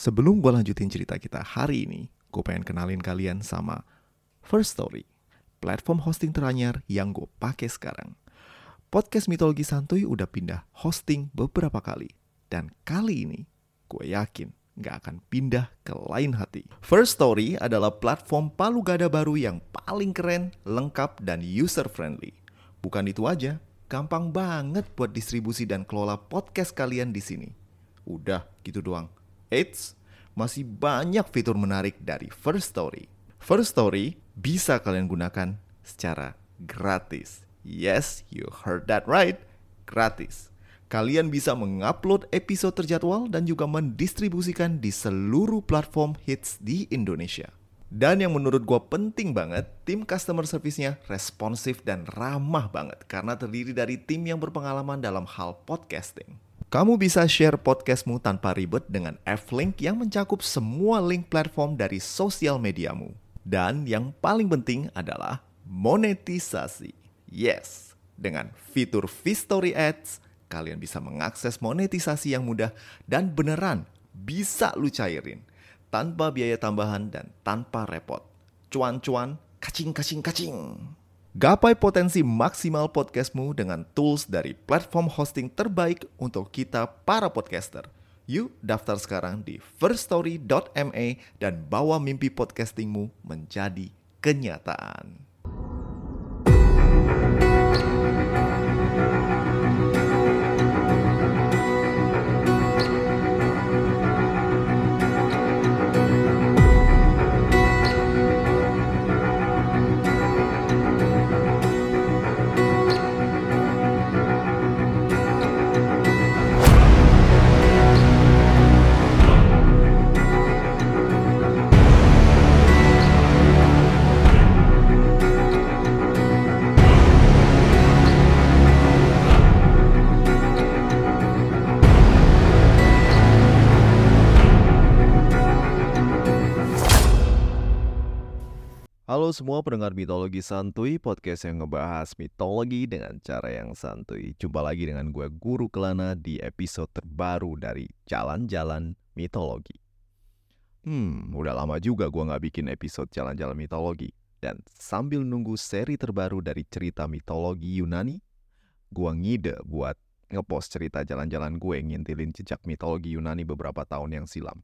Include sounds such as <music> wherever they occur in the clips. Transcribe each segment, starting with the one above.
Sebelum gue lanjutin cerita kita hari ini, gue pengen kenalin kalian sama First Story, platform hosting teranyar yang gue pakai sekarang. Podcast Mitologi Santuy udah pindah hosting beberapa kali. Dan kali ini, gue yakin gak akan pindah ke lain hati. First Story adalah platform palu gada baru yang paling keren, lengkap, dan user-friendly. Bukan itu aja, gampang banget buat distribusi dan kelola podcast kalian di sini. Udah gitu doang. Eits, masih banyak fitur menarik dari First Story. First Story bisa kalian gunakan secara gratis. Yes, you heard that right. Gratis. Kalian bisa mengupload episode terjadwal dan juga mendistribusikan di seluruh platform hits di Indonesia. Dan yang menurut gue penting banget, tim customer service-nya responsif dan ramah banget karena terdiri dari tim yang berpengalaman dalam hal podcasting. Kamu bisa share podcastmu tanpa ribet dengan F-Link yang mencakup semua link platform dari sosial mediamu. Dan yang paling penting adalah monetisasi. Yes, dengan fitur V-Story Ads, kalian bisa mengakses monetisasi yang mudah dan beneran bisa lu cairin tanpa biaya tambahan dan tanpa repot. Cuan-cuan, kacing-kacing-kacing. Gapai potensi maksimal podcastmu dengan tools dari platform hosting terbaik untuk kita para podcaster. Yuk daftar sekarang di firststory.me dan bawa mimpi podcastingmu menjadi kenyataan. Halo semua pendengar mitologi santuy, podcast yang ngebahas mitologi dengan cara yang santuy. Jumpa lagi dengan gue Guru Kelana di episode terbaru dari Jalan-Jalan Mitologi. Hmm, udah lama juga gue gak bikin episode Jalan-Jalan Mitologi. Dan sambil nunggu seri terbaru dari cerita mitologi Yunani, gue ngide buat ngepost cerita jalan-jalan gue ngintilin jejak mitologi Yunani beberapa tahun yang silam.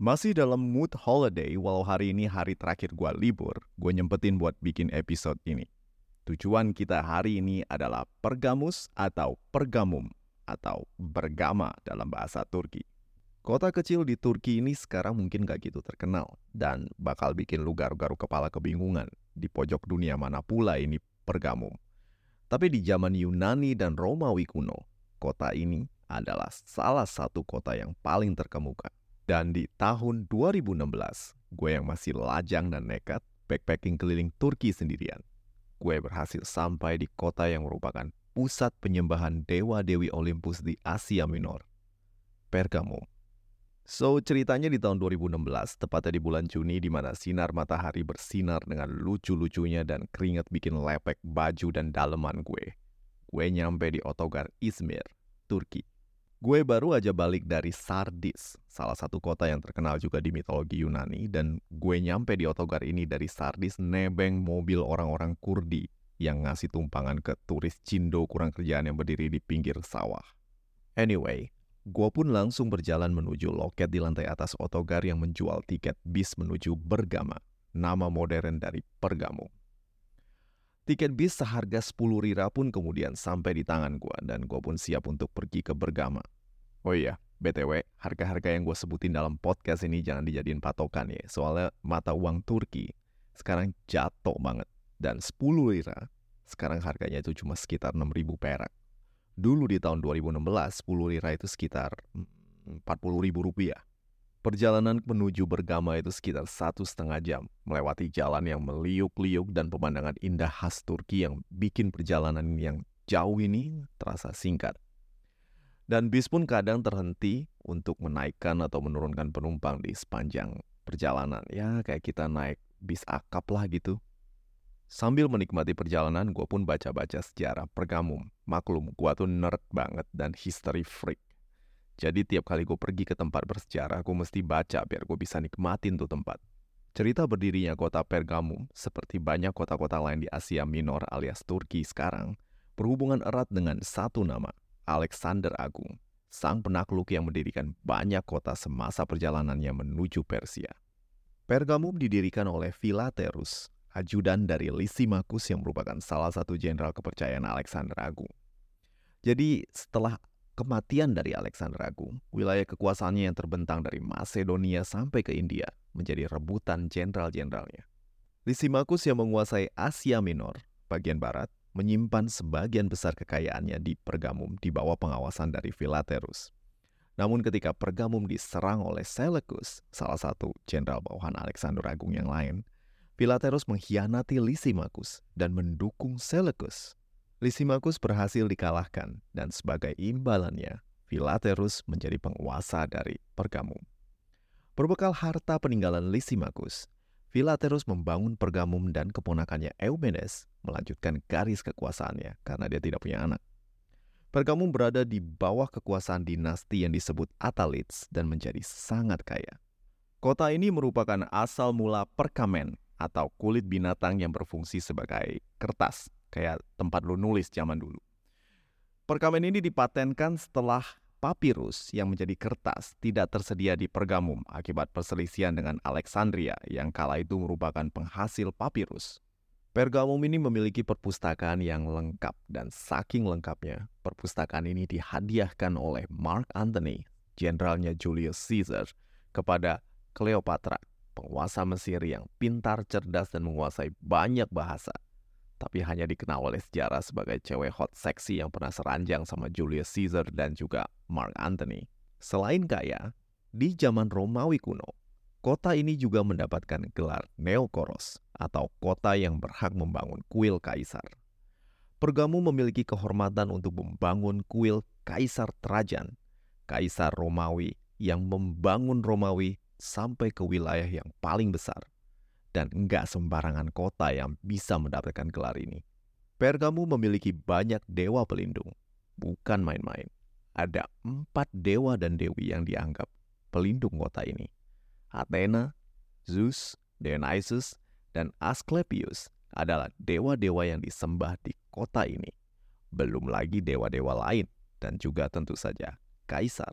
Masih dalam mood holiday, walau hari ini hari terakhir gue libur, gue nyempetin buat bikin episode ini. Tujuan kita hari ini adalah Pergamus atau Pergamum atau Bergama dalam bahasa Turki. Kota kecil di Turki ini sekarang mungkin gak gitu terkenal dan bakal bikin lu garu-garu kepala kebingungan di pojok dunia mana pula ini Pergamum. Tapi di zaman Yunani dan Romawi kuno, kota ini adalah salah satu kota yang paling terkemuka. Dan di tahun 2016, gue yang masih lajang dan nekat backpacking keliling Turki sendirian. Gue berhasil sampai di kota yang merupakan pusat penyembahan dewa-dewi Olympus di Asia Minor, Pergamum. So, ceritanya di tahun 2016, tepatnya di bulan Juni di mana sinar matahari bersinar dengan lucu-lucunya dan keringat bikin lepek baju dan daleman gue. Gue nyampe di Otogar Izmir, Turki. Gue baru aja balik dari Sardis, salah satu kota yang terkenal juga di mitologi Yunani, dan gue nyampe di otogar ini dari Sardis nebeng mobil orang-orang Kurdi yang ngasih tumpangan ke turis Cindo kurang kerjaan yang berdiri di pinggir sawah. Anyway, gue pun langsung berjalan menuju loket di lantai atas otogar yang menjual tiket bis menuju Bergama, nama modern dari Pergamo. Tiket bis seharga 10 lira pun kemudian sampai di tangan gue dan gue pun siap untuk pergi ke Bergama. Oh iya, BTW, harga-harga yang gue sebutin dalam podcast ini jangan dijadiin patokan ya, soalnya mata uang Turki sekarang jatuh banget. Dan 10 lira, sekarang harganya itu cuma sekitar 6.000 perak. Dulu di tahun 2016, 10 lira itu sekitar 40 ribu rupiah. Perjalanan menuju Bergama itu sekitar satu setengah jam, melewati jalan yang meliuk-liuk dan pemandangan indah khas Turki yang bikin perjalanan yang jauh ini terasa singkat. Dan bis pun kadang terhenti untuk menaikkan atau menurunkan penumpang di sepanjang perjalanan. Ya kayak kita naik bis akap lah gitu. Sambil menikmati perjalanan, gue pun baca-baca sejarah Pergamum. Maklum, gue tuh nerd banget dan history freak. Jadi tiap kali gue pergi ke tempat bersejarah, gue mesti baca biar gue bisa nikmatin tuh tempat. Cerita berdirinya kota Pergamum, seperti banyak kota-kota lain di Asia Minor alias Turki sekarang, berhubungan erat dengan satu nama, Alexander Agung, sang penakluk yang mendirikan banyak kota semasa perjalanannya menuju Persia. Pergamum didirikan oleh Philaterus, ajudan dari Lysimachus yang merupakan salah satu jenderal kepercayaan Alexander Agung. Jadi setelah kematian dari Alexander Agung, wilayah kekuasaannya yang terbentang dari Macedonia sampai ke India menjadi rebutan jenderal-jenderalnya. Lysimachus yang menguasai Asia Minor, bagian barat, menyimpan sebagian besar kekayaannya di Pergamum di bawah pengawasan dari Philaterus. Namun ketika Pergamum diserang oleh Seleucus, salah satu jenderal bawahan Alexander Agung yang lain, Philaterus mengkhianati Lysimachus dan mendukung Seleucus. Lysimachus berhasil dikalahkan dan sebagai imbalannya, Philaterus menjadi penguasa dari Pergamum. Berbekal harta peninggalan Lysimachus, Philaterus membangun Pergamum dan keponakannya Eumenes melanjutkan garis kekuasaannya karena dia tidak punya anak. Pergamum berada di bawah kekuasaan dinasti yang disebut Attalids dan menjadi sangat kaya. Kota ini merupakan asal mula perkamen atau kulit binatang yang berfungsi sebagai kertas, kayak tempat lu nulis zaman dulu. Perkamen ini dipatenkan setelah papirus yang menjadi kertas tidak tersedia di Pergamum akibat perselisihan dengan Alexandria yang kala itu merupakan penghasil papirus. Pergamum ini memiliki perpustakaan yang lengkap dan saking lengkapnya, perpustakaan ini dihadiahkan oleh Mark Antony, jenderalnya Julius Caesar, kepada Cleopatra, penguasa Mesir yang pintar, cerdas, dan menguasai banyak bahasa tapi hanya dikenal oleh sejarah sebagai cewek hot seksi yang pernah seranjang sama Julius Caesar dan juga Mark Antony. Selain kaya, di zaman Romawi kuno, kota ini juga mendapatkan gelar Neokoros atau kota yang berhak membangun kuil kaisar. Pergamu memiliki kehormatan untuk membangun kuil Kaisar Trajan, kaisar Romawi yang membangun Romawi sampai ke wilayah yang paling besar dan enggak sembarangan kota yang bisa mendapatkan gelar ini. Pergamu memiliki banyak dewa pelindung, bukan main-main. Ada empat dewa dan dewi yang dianggap pelindung kota ini. Athena, Zeus, Dionysus, dan Asclepius adalah dewa-dewa yang disembah di kota ini. Belum lagi dewa-dewa lain dan juga tentu saja kaisar.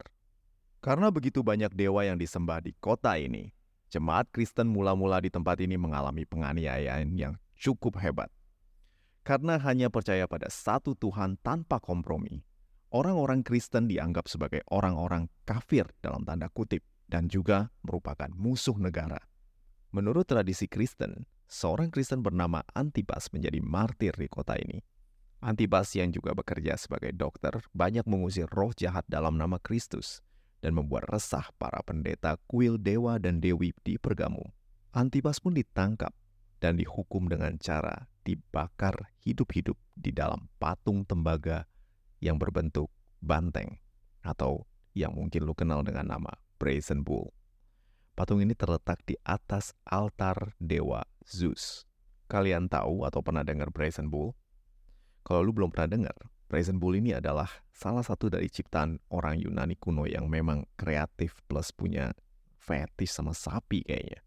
Karena begitu banyak dewa yang disembah di kota ini, Jemaat Kristen mula-mula di tempat ini mengalami penganiayaan yang cukup hebat. Karena hanya percaya pada satu Tuhan tanpa kompromi, orang-orang Kristen dianggap sebagai orang-orang kafir dalam tanda kutip dan juga merupakan musuh negara. Menurut tradisi Kristen, seorang Kristen bernama Antipas menjadi martir di kota ini. Antipas yang juga bekerja sebagai dokter banyak mengusir roh jahat dalam nama Kristus dan membuat resah para pendeta kuil dewa dan dewi di Pergamum. Antipas pun ditangkap dan dihukum dengan cara dibakar hidup-hidup di dalam patung tembaga yang berbentuk banteng atau yang mungkin lu kenal dengan nama Brazen Bull. Patung ini terletak di atas altar dewa Zeus. Kalian tahu atau pernah dengar Brazen Bull? Kalau lu belum pernah dengar, Brazen Bull ini adalah salah satu dari ciptaan orang Yunani kuno yang memang kreatif plus punya fetish sama sapi kayaknya.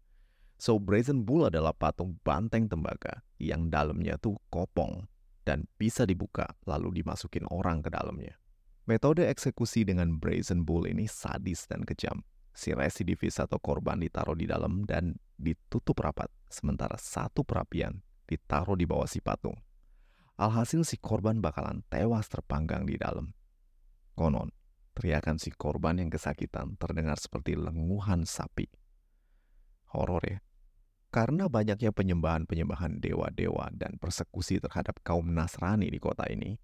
So Brazen Bull adalah patung banteng tembaga yang dalamnya tuh kopong dan bisa dibuka lalu dimasukin orang ke dalamnya. Metode eksekusi dengan Brazen Bull ini sadis dan kejam. Si residivis atau korban ditaruh di dalam dan ditutup rapat, sementara satu perapian ditaruh di bawah si patung. Alhasil si korban bakalan tewas terpanggang di dalam. Konon, teriakan si korban yang kesakitan terdengar seperti lenguhan sapi. Horor ya. Karena banyaknya penyembahan-penyembahan dewa-dewa dan persekusi terhadap kaum Nasrani di kota ini,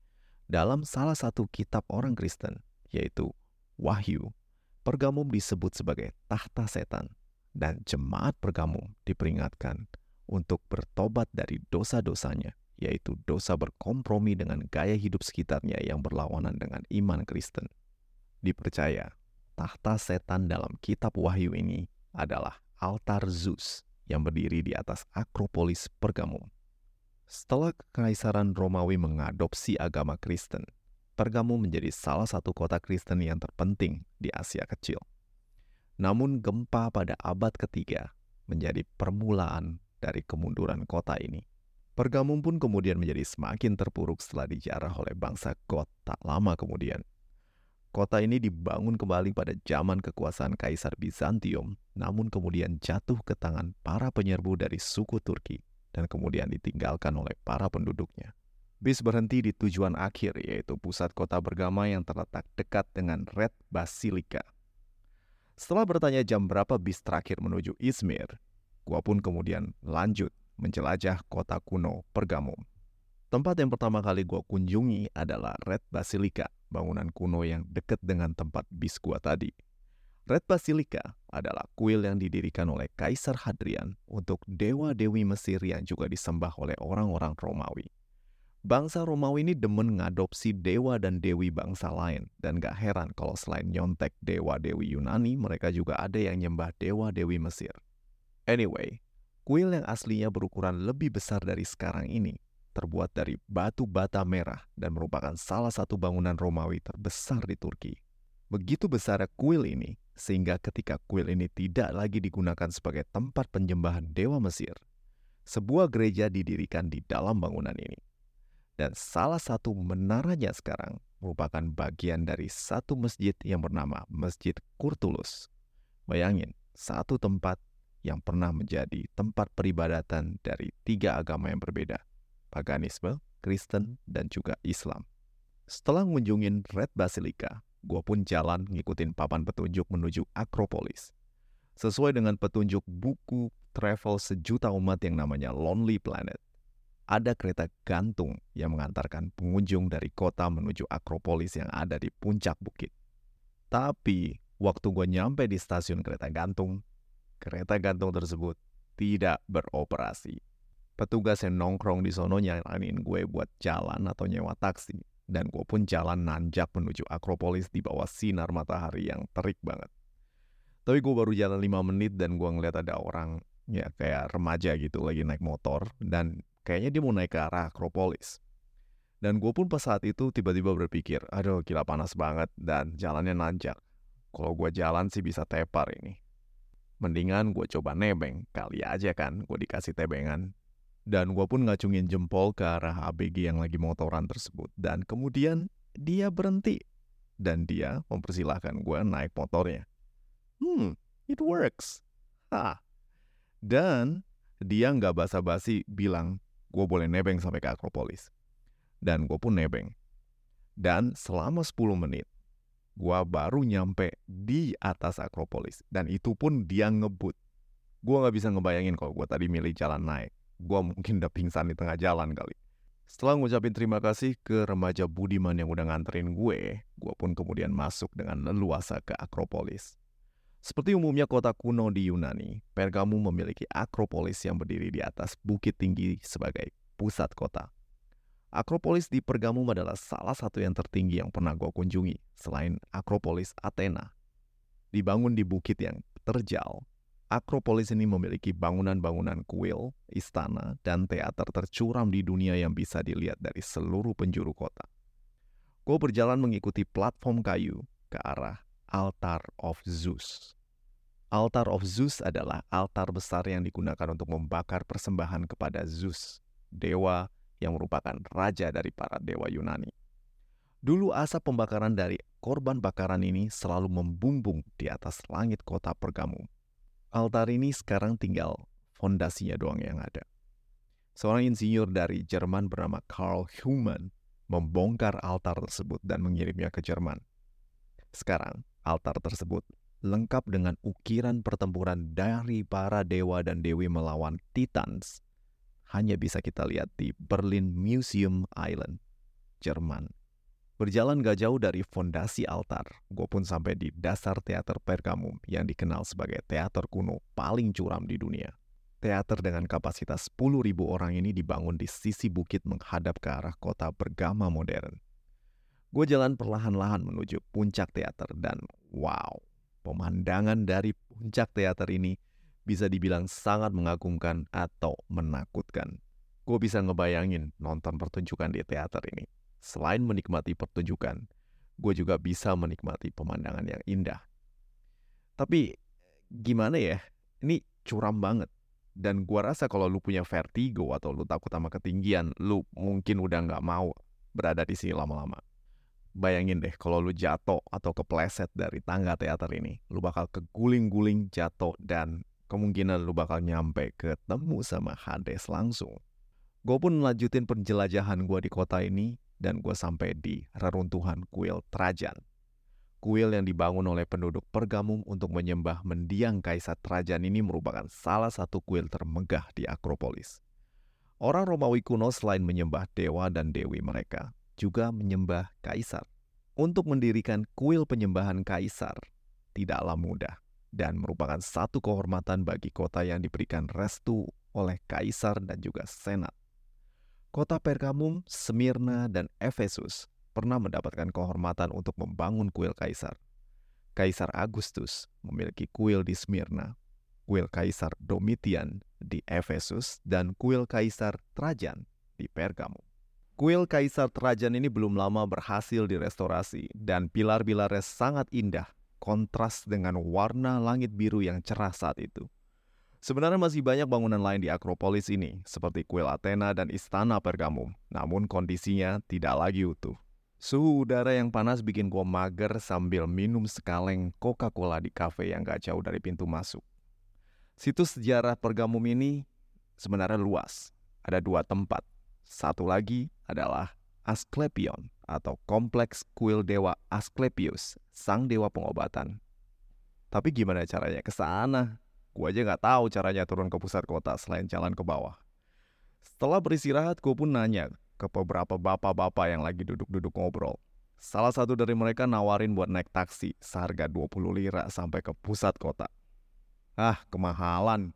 dalam salah satu kitab orang Kristen, yaitu Wahyu, Pergamum disebut sebagai tahta setan, dan jemaat Pergamum diperingatkan untuk bertobat dari dosa-dosanya yaitu dosa berkompromi dengan gaya hidup sekitarnya yang berlawanan dengan iman Kristen. Dipercaya, tahta setan dalam kitab Wahyu ini adalah altar Zeus yang berdiri di atas Akropolis Pergamum. Setelah Kekaisaran Romawi mengadopsi agama Kristen, Pergamum menjadi salah satu kota Kristen yang terpenting di Asia Kecil. Namun gempa pada abad ketiga menjadi permulaan dari kemunduran kota ini. Pergamum pun kemudian menjadi semakin terpuruk setelah dijarah oleh bangsa Goth tak lama kemudian. Kota ini dibangun kembali pada zaman kekuasaan Kaisar Bizantium, namun kemudian jatuh ke tangan para penyerbu dari suku Turki dan kemudian ditinggalkan oleh para penduduknya. Bis berhenti di tujuan akhir, yaitu pusat kota bergama yang terletak dekat dengan Red Basilica. Setelah bertanya jam berapa bis terakhir menuju Izmir, gua pun kemudian lanjut menjelajah kota kuno Pergamum. Tempat yang pertama kali gua kunjungi adalah Red Basilica, bangunan kuno yang dekat dengan tempat bis gua tadi. Red Basilica adalah kuil yang didirikan oleh Kaisar Hadrian untuk dewa-dewi Mesir yang juga disembah oleh orang-orang Romawi. Bangsa Romawi ini demen ngadopsi dewa dan dewi bangsa lain, dan gak heran kalau selain nyontek dewa-dewi Yunani, mereka juga ada yang nyembah dewa-dewi Mesir. Anyway, kuil yang aslinya berukuran lebih besar dari sekarang ini, terbuat dari batu bata merah dan merupakan salah satu bangunan Romawi terbesar di Turki. Begitu besar kuil ini, sehingga ketika kuil ini tidak lagi digunakan sebagai tempat penyembahan dewa Mesir, sebuah gereja didirikan di dalam bangunan ini. Dan salah satu menaranya sekarang merupakan bagian dari satu masjid yang bernama Masjid Kurtulus. Bayangin, satu tempat yang pernah menjadi tempat peribadatan dari tiga agama yang berbeda, paganisme, Kristen, dan juga Islam. Setelah mengunjungi Red Basilica, gue pun jalan ngikutin papan petunjuk menuju Akropolis. Sesuai dengan petunjuk buku travel sejuta umat yang namanya Lonely Planet, ada kereta gantung yang mengantarkan pengunjung dari kota menuju Akropolis yang ada di puncak bukit. Tapi, waktu gue nyampe di stasiun kereta gantung, kereta gantung tersebut tidak beroperasi. Petugas yang nongkrong di sono nyaranin gue buat jalan atau nyewa taksi. Dan gue pun jalan nanjak menuju Akropolis di bawah sinar matahari yang terik banget. Tapi gue baru jalan 5 menit dan gue ngeliat ada orang ya kayak remaja gitu lagi naik motor dan Kayaknya dia mau naik ke arah Akropolis. Dan gue pun pas saat itu tiba-tiba berpikir, aduh gila panas banget dan jalannya nanjak. Kalau gue jalan sih bisa tepar ini. Mendingan gue coba nebeng, kali aja kan gue dikasih tebengan. Dan gue pun ngacungin jempol ke arah ABG yang lagi motoran tersebut. Dan kemudian dia berhenti. Dan dia mempersilahkan gue naik motornya. Hmm, it works. Ha. Dan dia nggak basa-basi bilang, gue boleh nebeng sampai ke Akropolis. Dan gue pun nebeng. Dan selama 10 menit, gue baru nyampe di atas Akropolis. Dan itu pun dia ngebut. Gue gak bisa ngebayangin kalau gue tadi milih jalan naik. Gue mungkin udah pingsan di tengah jalan kali. Setelah ngucapin terima kasih ke remaja Budiman yang udah nganterin gue, gue pun kemudian masuk dengan leluasa ke Akropolis. Seperti umumnya kota kuno di Yunani, Pergamum memiliki Akropolis yang berdiri di atas bukit tinggi sebagai pusat kota. Akropolis di Pergamum adalah salah satu yang tertinggi yang pernah gue kunjungi, selain Akropolis Athena. Dibangun di bukit yang terjal, Akropolis ini memiliki bangunan-bangunan kuil, istana, dan teater tercuram di dunia yang bisa dilihat dari seluruh penjuru kota. Gue berjalan mengikuti platform kayu ke arah Altar of Zeus. Altar of Zeus adalah altar besar yang digunakan untuk membakar persembahan kepada Zeus, dewa yang merupakan raja dari para dewa Yunani. Dulu asap pembakaran dari korban bakaran ini selalu membumbung di atas langit kota Pergamum. Altar ini sekarang tinggal fondasinya doang yang ada. Seorang insinyur dari Jerman bernama Karl Humann membongkar altar tersebut dan mengirimnya ke Jerman. Sekarang, altar tersebut lengkap dengan ukiran pertempuran dari para dewa dan dewi melawan Titans, hanya bisa kita lihat di Berlin Museum Island, Jerman. Berjalan gak jauh dari fondasi altar, gue pun sampai di dasar teater Pergamum yang dikenal sebagai teater kuno paling curam di dunia. Teater dengan kapasitas 10.000 orang ini dibangun di sisi bukit menghadap ke arah kota bergama modern. Gue jalan perlahan-lahan menuju puncak teater dan wow, Pemandangan dari puncak teater ini bisa dibilang sangat mengagumkan atau menakutkan. Gue bisa ngebayangin nonton pertunjukan di teater ini. selain menikmati pertunjukan, gue juga bisa menikmati pemandangan yang indah. Tapi gimana ya, ini curam banget. Dan gue rasa kalau lu punya vertigo atau lu takut sama ketinggian, lu mungkin udah nggak mau berada di sini lama-lama. Bayangin deh kalau lu jatuh atau kepleset dari tangga teater ini, lu bakal keguling-guling jatuh dan kemungkinan lu bakal nyampe ketemu sama Hades langsung. Gue pun melanjutin penjelajahan gue di kota ini dan gue sampai di reruntuhan kuil Trajan. Kuil yang dibangun oleh penduduk Pergamum untuk menyembah mendiang Kaisar Trajan ini merupakan salah satu kuil termegah di Akropolis. Orang Romawi kuno selain menyembah dewa dan dewi mereka, juga menyembah kaisar. Untuk mendirikan kuil penyembahan kaisar tidaklah mudah dan merupakan satu kehormatan bagi kota yang diberikan restu oleh kaisar dan juga senat. Kota Pergamum, Smyrna, dan Efesus pernah mendapatkan kehormatan untuk membangun kuil kaisar. Kaisar Agustus memiliki kuil di Smyrna, kuil kaisar Domitian di Efesus, dan kuil kaisar Trajan di Pergamum. Kuil Kaisar Trajan ini belum lama berhasil direstorasi dan pilar-pilarnya sangat indah, kontras dengan warna langit biru yang cerah saat itu. Sebenarnya masih banyak bangunan lain di Akropolis ini, seperti kuil Athena dan istana Pergamum, namun kondisinya tidak lagi utuh. Suhu udara yang panas bikin gua mager sambil minum sekaleng Coca-Cola di kafe yang gak jauh dari pintu masuk. Situs sejarah Pergamum ini sebenarnya luas. Ada dua tempat, satu lagi adalah Asklepion atau kompleks kuil dewa Asklepius, sang dewa pengobatan. Tapi gimana caranya ke sana? Gue aja nggak tahu caranya turun ke pusat kota selain jalan ke bawah. Setelah beristirahat, gue pun nanya ke beberapa bapak-bapak yang lagi duduk-duduk ngobrol. Salah satu dari mereka nawarin buat naik taksi seharga 20 lira sampai ke pusat kota. Ah, kemahalan.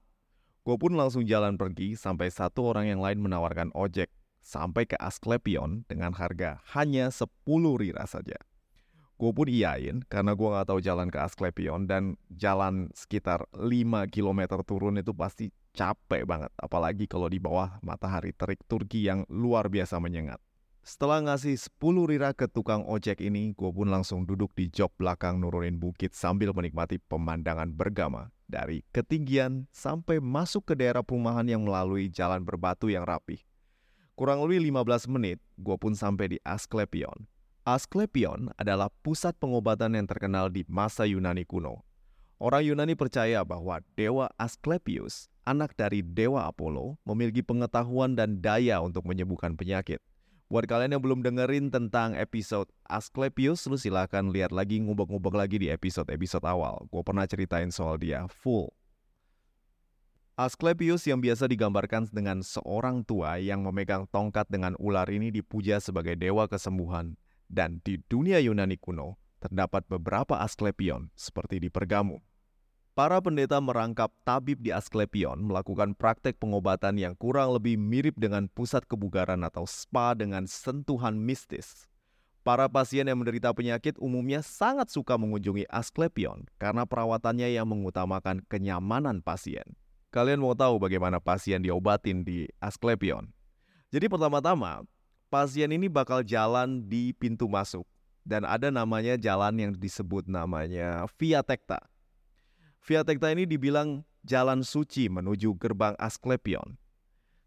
Gue pun langsung jalan pergi sampai satu orang yang lain menawarkan ojek sampai ke Asklepion dengan harga hanya 10 lira saja. Gue pun iyain karena gue gak tahu jalan ke Asklepion dan jalan sekitar 5 km turun itu pasti capek banget. Apalagi kalau di bawah matahari terik Turki yang luar biasa menyengat. Setelah ngasih 10 lira ke tukang ojek ini, gue pun langsung duduk di jok belakang nurunin bukit sambil menikmati pemandangan bergama dari ketinggian sampai masuk ke daerah perumahan yang melalui jalan berbatu yang rapih. Kurang lebih 15 menit, gue pun sampai di Asklepion. Asklepion adalah pusat pengobatan yang terkenal di masa Yunani kuno. Orang Yunani percaya bahwa Dewa Asklepius, anak dari Dewa Apollo, memiliki pengetahuan dan daya untuk menyembuhkan penyakit. Buat kalian yang belum dengerin tentang episode Asklepius, lu silahkan lihat lagi, ngubek-ngubek lagi di episode-episode awal. Gue pernah ceritain soal dia full. Asklepius yang biasa digambarkan dengan seorang tua yang memegang tongkat dengan ular ini dipuja sebagai dewa kesembuhan. Dan di dunia Yunani kuno, terdapat beberapa Asklepion seperti di Pergamu. Para pendeta merangkap tabib di Asklepion melakukan praktek pengobatan yang kurang lebih mirip dengan pusat kebugaran atau spa dengan sentuhan mistis. Para pasien yang menderita penyakit umumnya sangat suka mengunjungi Asklepion karena perawatannya yang mengutamakan kenyamanan pasien. Kalian mau tahu bagaimana pasien diobatin di Asklepion? Jadi pertama-tama, pasien ini bakal jalan di pintu masuk. Dan ada namanya jalan yang disebut namanya Via Tecta. Via Tecta ini dibilang jalan suci menuju gerbang Asklepion.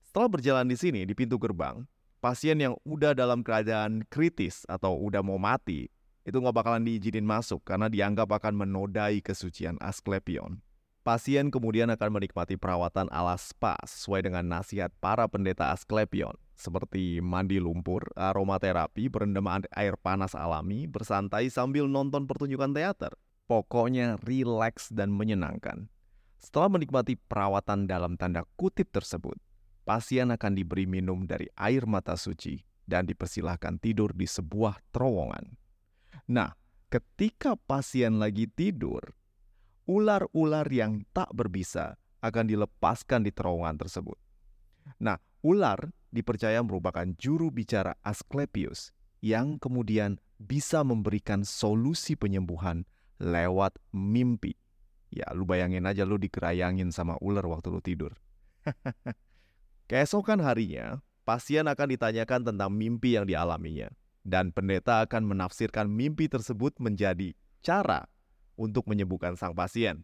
Setelah berjalan di sini, di pintu gerbang, pasien yang udah dalam keadaan kritis atau udah mau mati, itu nggak bakalan diizinin masuk karena dianggap akan menodai kesucian Asklepion. Pasien kemudian akan menikmati perawatan ala spa sesuai dengan nasihat para pendeta Asklepion, seperti mandi lumpur, aromaterapi, berendam air panas alami, bersantai sambil nonton pertunjukan teater. Pokoknya rileks dan menyenangkan. Setelah menikmati perawatan dalam tanda kutip tersebut, pasien akan diberi minum dari air mata suci dan dipersilahkan tidur di sebuah terowongan. Nah, ketika pasien lagi tidur, ular-ular yang tak berbisa akan dilepaskan di terowongan tersebut. Nah, ular dipercaya merupakan juru bicara Asklepius yang kemudian bisa memberikan solusi penyembuhan lewat mimpi. Ya, lu bayangin aja lu dikerayangin sama ular waktu lu tidur. <laughs> Keesokan harinya, pasien akan ditanyakan tentang mimpi yang dialaminya. dan pendeta akan menafsirkan mimpi tersebut menjadi cara untuk menyembuhkan sang pasien.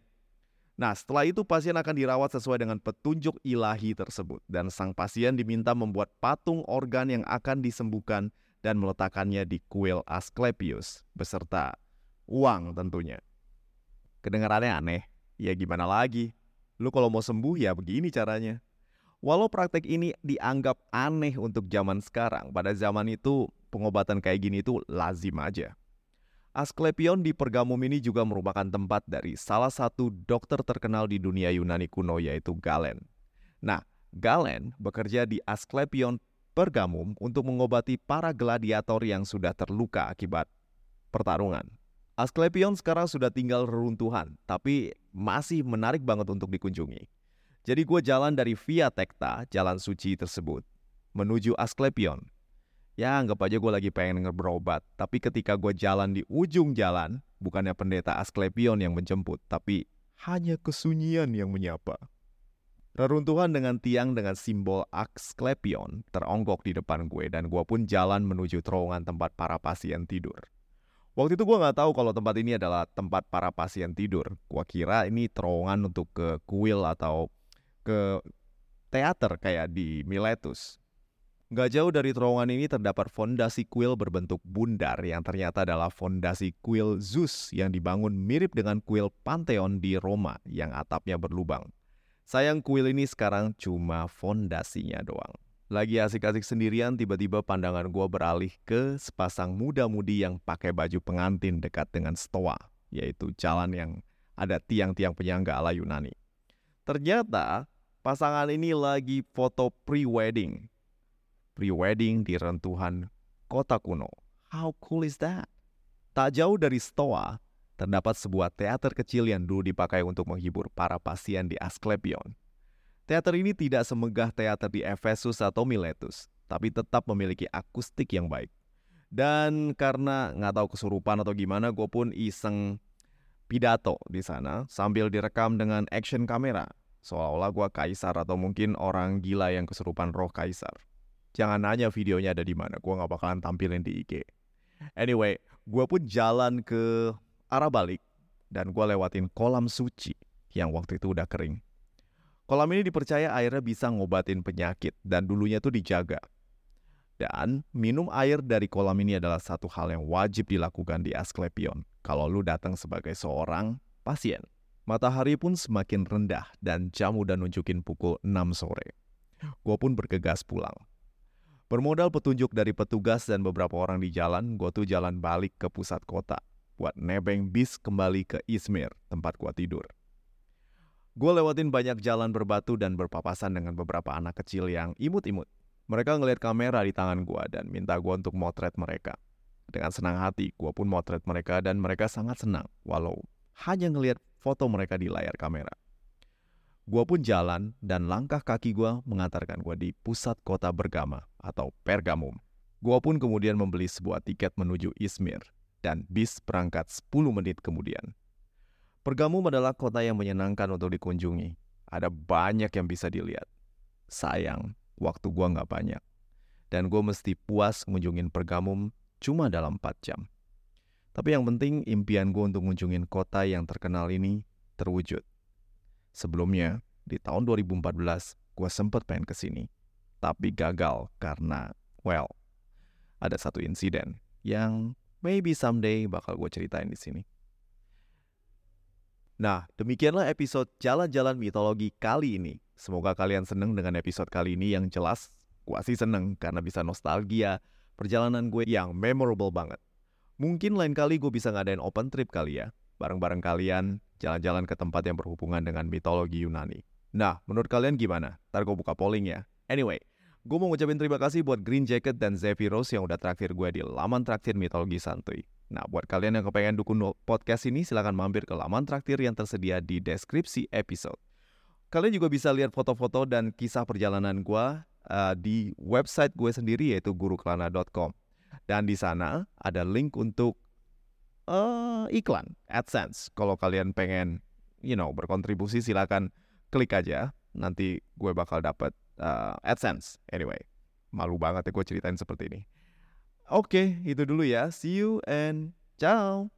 Nah, setelah itu pasien akan dirawat sesuai dengan petunjuk ilahi tersebut dan sang pasien diminta membuat patung organ yang akan disembuhkan dan meletakkannya di kuil Asclepius beserta uang tentunya. Kedengarannya aneh, ya gimana lagi? Lu kalau mau sembuh ya begini caranya. Walau praktek ini dianggap aneh untuk zaman sekarang, pada zaman itu pengobatan kayak gini itu lazim aja. Asklepion di Pergamum ini juga merupakan tempat dari salah satu dokter terkenal di dunia Yunani kuno yaitu Galen. Nah, Galen bekerja di Asklepion Pergamum untuk mengobati para gladiator yang sudah terluka akibat pertarungan. Asklepion sekarang sudah tinggal reruntuhan, tapi masih menarik banget untuk dikunjungi. Jadi gue jalan dari Via Tecta, jalan suci tersebut, menuju Asklepion. Ya anggap aja gue lagi pengen ngeberobat, tapi ketika gue jalan di ujung jalan, bukannya pendeta Asklepion yang menjemput, tapi hanya kesunyian yang menyapa. Reruntuhan dengan tiang dengan simbol Asklepion teronggok di depan gue dan gue pun jalan menuju terowongan tempat para pasien tidur. Waktu itu gue nggak tahu kalau tempat ini adalah tempat para pasien tidur. Gue kira ini terowongan untuk ke kuil atau ke teater kayak di Miletus. Gak jauh dari terowongan ini terdapat fondasi kuil berbentuk bundar yang ternyata adalah fondasi kuil Zeus yang dibangun mirip dengan kuil Pantheon di Roma yang atapnya berlubang. Sayang kuil ini sekarang cuma fondasinya doang. Lagi asik-asik sendirian, tiba-tiba pandangan gue beralih ke sepasang muda-mudi yang pakai baju pengantin dekat dengan stoa, yaitu jalan yang ada tiang-tiang penyangga ala Yunani. Ternyata pasangan ini lagi foto pre-wedding. Pre-wedding di rentuhan kota kuno. How cool is that? Tak jauh dari Stoa, terdapat sebuah teater kecil yang dulu dipakai untuk menghibur para pasien di Asklepion. Teater ini tidak semegah teater di Efesus atau Miletus, tapi tetap memiliki akustik yang baik. Dan karena nggak tahu kesurupan atau gimana, gue pun iseng pidato di sana sambil direkam dengan action kamera Seolah-olah gue kaisar atau mungkin orang gila yang keserupan roh kaisar. Jangan nanya videonya ada di mana, gue gak bakalan tampilin di IG. Anyway, gue pun jalan ke arah balik dan gue lewatin kolam suci yang waktu itu udah kering. Kolam ini dipercaya airnya bisa ngobatin penyakit dan dulunya tuh dijaga. Dan minum air dari kolam ini adalah satu hal yang wajib dilakukan di Asklepion kalau lu datang sebagai seorang pasien. Matahari pun semakin rendah dan jam udah nunjukin pukul 6 sore. Gue pun bergegas pulang. Bermodal petunjuk dari petugas dan beberapa orang di jalan, gue tuh jalan balik ke pusat kota buat nebeng bis kembali ke Izmir, tempat gue tidur. Gue lewatin banyak jalan berbatu dan berpapasan dengan beberapa anak kecil yang imut-imut. Mereka ngeliat kamera di tangan gue dan minta gue untuk motret mereka. Dengan senang hati, gue pun motret mereka dan mereka sangat senang, walau hanya ngelihat foto mereka di layar kamera. Gua pun jalan dan langkah kaki gua mengantarkan gua di pusat kota Bergama atau Pergamum. Gua pun kemudian membeli sebuah tiket menuju Izmir dan bis berangkat 10 menit kemudian. Pergamum adalah kota yang menyenangkan untuk dikunjungi. Ada banyak yang bisa dilihat. Sayang, waktu gua nggak banyak. Dan gue mesti puas ngunjungin Pergamum cuma dalam 4 jam. Tapi yang penting impian gue untuk ngunjungin kota yang terkenal ini terwujud. Sebelumnya, di tahun 2014, gue sempet pengen ke sini. Tapi gagal karena, well, ada satu insiden yang maybe someday bakal gue ceritain di sini. Nah, demikianlah episode Jalan-Jalan Mitologi kali ini. Semoga kalian seneng dengan episode kali ini yang jelas. Gue sih seneng karena bisa nostalgia perjalanan gue yang memorable banget. Mungkin lain kali gue bisa ngadain open trip kali ya. Bareng-bareng kalian jalan-jalan ke tempat yang berhubungan dengan mitologi Yunani. Nah, menurut kalian gimana? Ntar gue buka polling ya. Anyway, gue mau ngucapin terima kasih buat Green Jacket dan Zephyros yang udah traktir gue di laman traktir mitologi santuy. Nah, buat kalian yang kepengen dukung podcast ini, silahkan mampir ke laman traktir yang tersedia di deskripsi episode. Kalian juga bisa lihat foto-foto dan kisah perjalanan gue uh, di website gue sendiri yaitu guruklana.com. Dan di sana ada link untuk uh, iklan AdSense. Kalau kalian pengen, you know, berkontribusi silakan klik aja. Nanti gue bakal dapat uh, AdSense. Anyway, malu banget ya gue ceritain seperti ini. Oke, itu dulu ya. See you and ciao.